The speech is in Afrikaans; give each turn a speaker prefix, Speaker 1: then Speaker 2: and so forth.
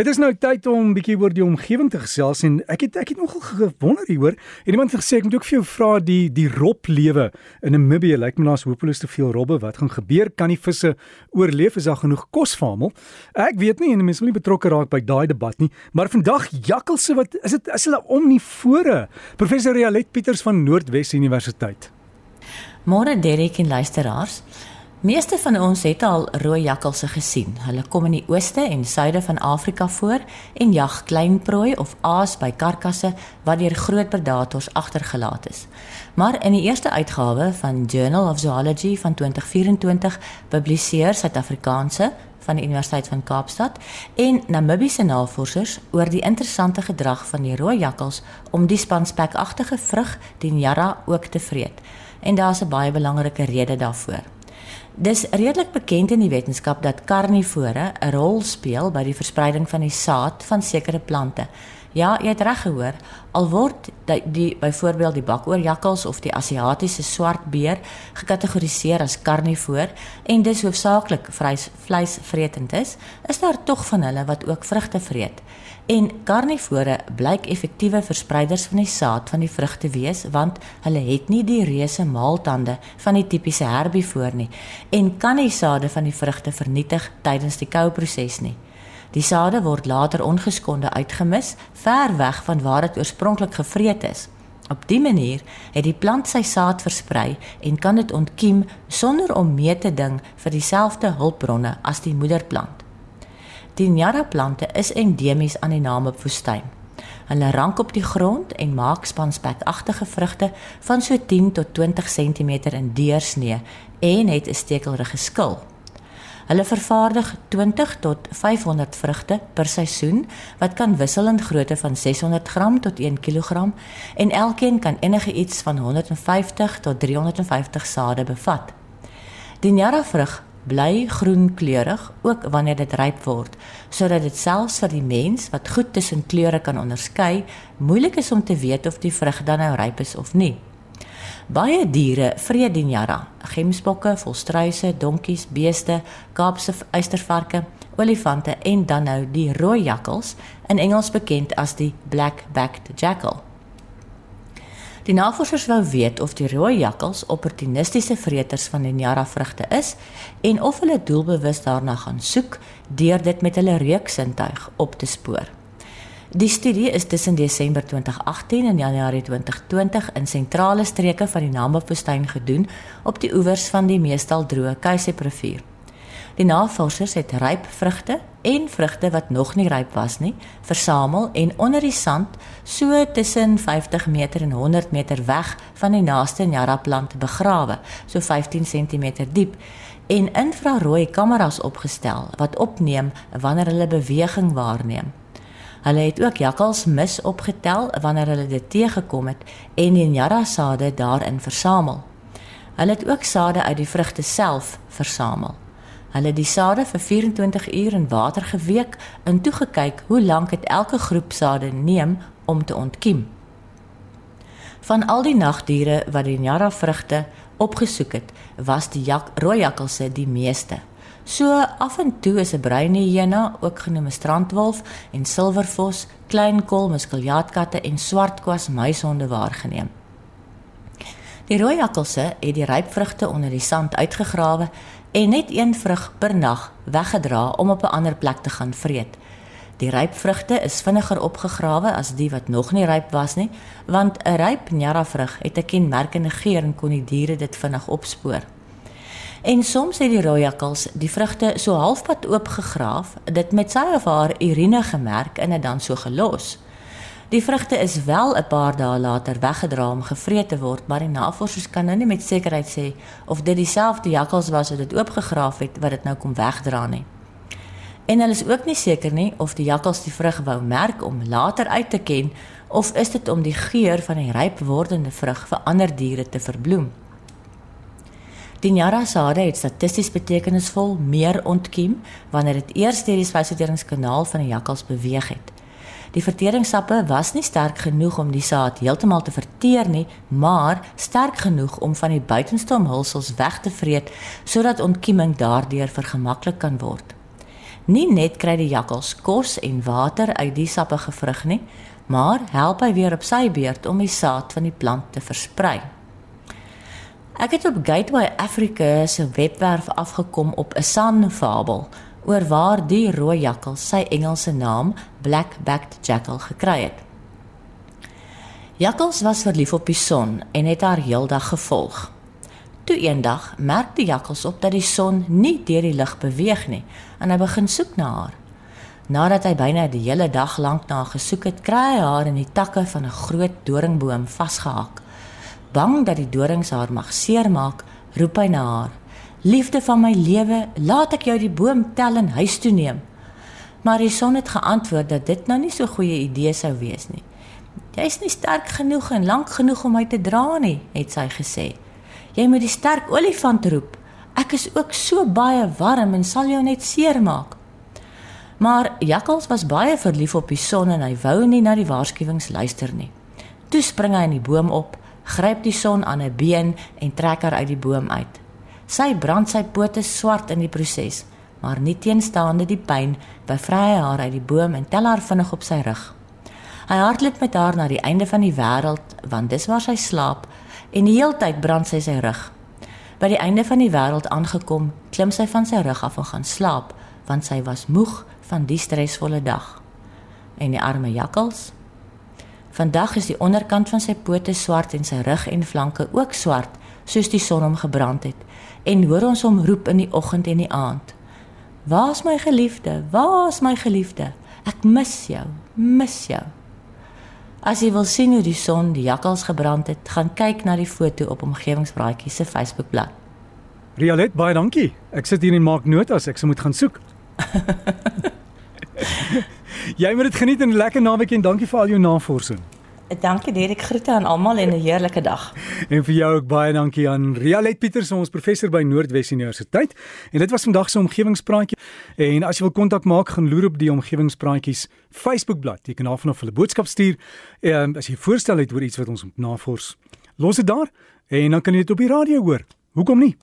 Speaker 1: Dit is nou tyd om 'n bietjie oor die omgewing te gesels en ek het ek het nogal gewonder hieroor. En iemand het gesê ek moet ook vir jou vra die die roblewe in Namibië. Lyk my daar's hopeloos te veel robbe. Wat gaan gebeur? Kan die visse oorleef? Is daar genoeg kos vir almal? Ek weet nie en mense wil nie betrokke raak by daai debat nie. Maar vandag jakkalse wat is dit is hulle omnivore? Professor Rialet Pieters van Noordwes Universiteit.
Speaker 2: Môre Derek en luisteraars. Meeste van ons het al rooi jakkalse gesien. Hulle kom in die ooste en suide van Afrika voor en jag klein prooi of aas by karkasse wat deur groot predators agtergelaat is. Maar in die eerste uitgawe van Journal of Zoology van 2024 publiseer Suid-Afrikaanse van die Universiteit van Kaapstad en Namibiese navorsers oor die interessante gedrag van die rooi jakkals om die spanspekagtige vrug, die Nyara, ook te vreet. En daar's 'n baie belangrike rede daarvoor. Dis redelik bekend in die wetenskap dat karnivore 'n rol speel by die verspreiding van die saad van sekere plante. Ja, jy het reg gehoor. Al word die, die byvoorbeeld die bakoorjakkals of die Asiatiese swartbeer gekategoriseer as karnivoor en dis hoofsaaklik vleisvretend is, is daar tog van hulle wat ook vrugte vreet. En karnivore blyk effektiewe verspreiders van die saad van die vrugte wees want hulle het nie die reuse maaltande van die tipiese herbivoor nie en kan die sade van die vrugte vernietig tydens die kouproses nie. Die sade word later ongeskonde uitgemis ver weg van waar dit oorspronklik gevreet is. Op dië manier het die plant sy saad versprei en kan dit ontkiem sonder om mee te ding vir dieselfde hulpbronne as die moederplant. Die Nyara plante is endemies aan die Namib-woestyn. Hulle rank op die grond en maak spanspekagtige vrugte van so 10 tot 20 cm in deursnee en het 'n stekelrige skil. Hulle vervaardig 20 tot 500 vrugte per seisoen wat kan wissel in grootte van 600 gram tot 1 kg en elkeen kan enige iets van 150 tot 350 sade bevat. Die Nyara vrug bly groen kleurig ook wanneer dit ryp word sodat dit selfs vir die mens wat goed tussen kleure kan onderskei moeilik is om te weet of die vrug dan nou ryp is of nie. Baie diere vreet die njara, gemsbokke, volstruise, donkies, beeste, Kaapse uistervarke, olifante en dan nou die rooi jakkals, in Engels bekend as die black-backed jackal. Die navorsers wou weet of die rooi jakkals opportunistiese vreters van die Nyara vrugte is en of hulle doelbewus daarna gaan soek deur dit met hulle reuksintuig op te spoor. Die studie is tussen Desember 2018 en Januarie 2020 in sentrale streke van die Namib-woestyn gedoen op die oewers van die meestal droë Kaisep-rivier. Die navorsers het ryp vrugte en vrugte wat nog nie ryp was nie, versamel en onder die sand so tussen 50 meter en 100 meter weg van die naaste Nyara plant begrawe, so 15 cm diep en infrarooi kameras opgestel wat opneem wanneer hulle beweging waarneem. Hulle het ook jakkals mis opgetel wanneer hulle dit teëgekom het en die Nyara sade daarin versamel. Hulle het ook sade uit die vrugte self versamel. Hulle het die sade vir 24 uur in water geweek en toe gekyk hoe lank dit elke groep sade neem om te ontkiem. Van al die nagdiere wat die Nyara vrugte opgesoek het, was die jak rooi jakkalse die meeste. So af en toe is 'n bruin hyena, ook genoem 'n strandwolf en silvervos, klein kol, muskeljaatkate en swartkwas muishonde waargeneem. Die rooi jakkalse het die ryp vrugte onder die sand uitgegrawe en net een vrug per nag weggedra om op 'n ander plek te gaan vreet. Die ryp vrugte is vinniger opgegrawe as die wat nog nie ryp was nie, want 'n ryp Nyara vrug het 'n kenmerkende geur en kon die diere dit vinnig opspoor. En soms het die rooijakkals die vrugte so halfpad oopgegraaf, dit met sy of haar urine gemerk en dit dan so gelos. Die vrugte is wel 'n paar dae later weggedra om gevreet te word, maar die navorsers kan nou nie met sekerheid sê of dit dieselfde jakkals was wat dit oopgegraaf het wat dit nou kom wegdra nie. En hulle is ook nie seker nie of die jakkals die vrug wou merk om later uit te ken of is dit om die geur van die ryp wordende vrug vir ander diere te verbloem. Die Nyara sade het statisties betekenisvol meer ontkiem wanneer dit eers deur die spysverteringskanaal van die jakkals beweeg het. Die verteringssappe was nie sterk genoeg om die saad heeltemal te verteer nie, maar sterk genoeg om van die buitenste omhulsels weg te vreet sodat ontkieming daardeur vergemaklik kan word. Nie net kry die jakkals kos en water uit die sappige vrug nie, maar help hy weer op sy beurt om die saad van die plant te versprei. Ek het op Gateway Africa se webwerf afgekom op 'n sanfabel oor waar die rooi jakkal sy Engelse naam Black-backed jackal gekry het. Jakkals was verlief op die son en het haar heeldag gevolg. Toe eendag merk die jakkals op dat die son nie deur die lug beweeg nie en hy begin soek na haar. Nadat hy byna die hele dag lank na haar gesoek het, kry hy haar in die takke van 'n groot doringboom vasgehak. Bang dat die dorings haar mag seermaak, roep hy na haar: "Liefde van my lewe, laat ek jou die boom tel en huis toe neem." Maar die son het geantwoord dat dit nou nie so goeie idee sou wees nie. "Jy is nie sterk genoeg en lank genoeg om my te dra nie," het sy gesê. "Jy moet die sterk olifant roep. Ek is ook so baie warm en sal jou net seermaak." Maar Jakkals was baie verlief op die son en hy wou nie na die waarskuwings luister nie. Toe spring hy in die boom op, gryp die son aan 'n been en trek haar uit die boom uit. Sy brand sy pote swart in die proses, maar nie teenstaande die pyn, bevry haar uit die boom en tel haar vinnig op sy rug. Hy hardloop met haar na die einde van die wêreld, want dis waar sy slaap en die heeltyd brand sy sy rug. By die einde van die wêreld aangekom, klim sy van sy rug af en gaan slaap, want sy was moeg van die stresvolle dag. En die arme jakkals. Vandag is die onderkant van sy pote swart en sy rug en flanke ook swart, soos die son hom gebrand het. En hoor ons hom roep in die oggend en die aand. Waar's my geliefde? Waar's my geliefde? Ek mis jou, mis jou. As jy wil sien hoe die son die jakkals gebrand het, gaan kyk na die foto op omgewingsbraaitjie se Facebookblad.
Speaker 1: Rialet, baie dankie. Ek sit hier en maak notas, ek se moet gaan soek. Jy moet dit geniet en 'n lekker naweek en dankie vir al jou navorsing.
Speaker 2: Dankie Derek, groete aan almal en 'n heerlike dag.
Speaker 1: En vir jou ook baie dankie aan Rialet Pieters, ons professor by Noordwes Universiteit. En dit was vandag se omgewingspraatjie. En as jy wil kontak maak, gaan loer op die omgewingspraatjies Facebookblad. Jy kan daar vanaf 'n boodskap stuur. Ehm as jy voorstel het oor iets wat ons moet navors, los dit daar en dan kan jy dit op die radio hoor. Hoekom nie?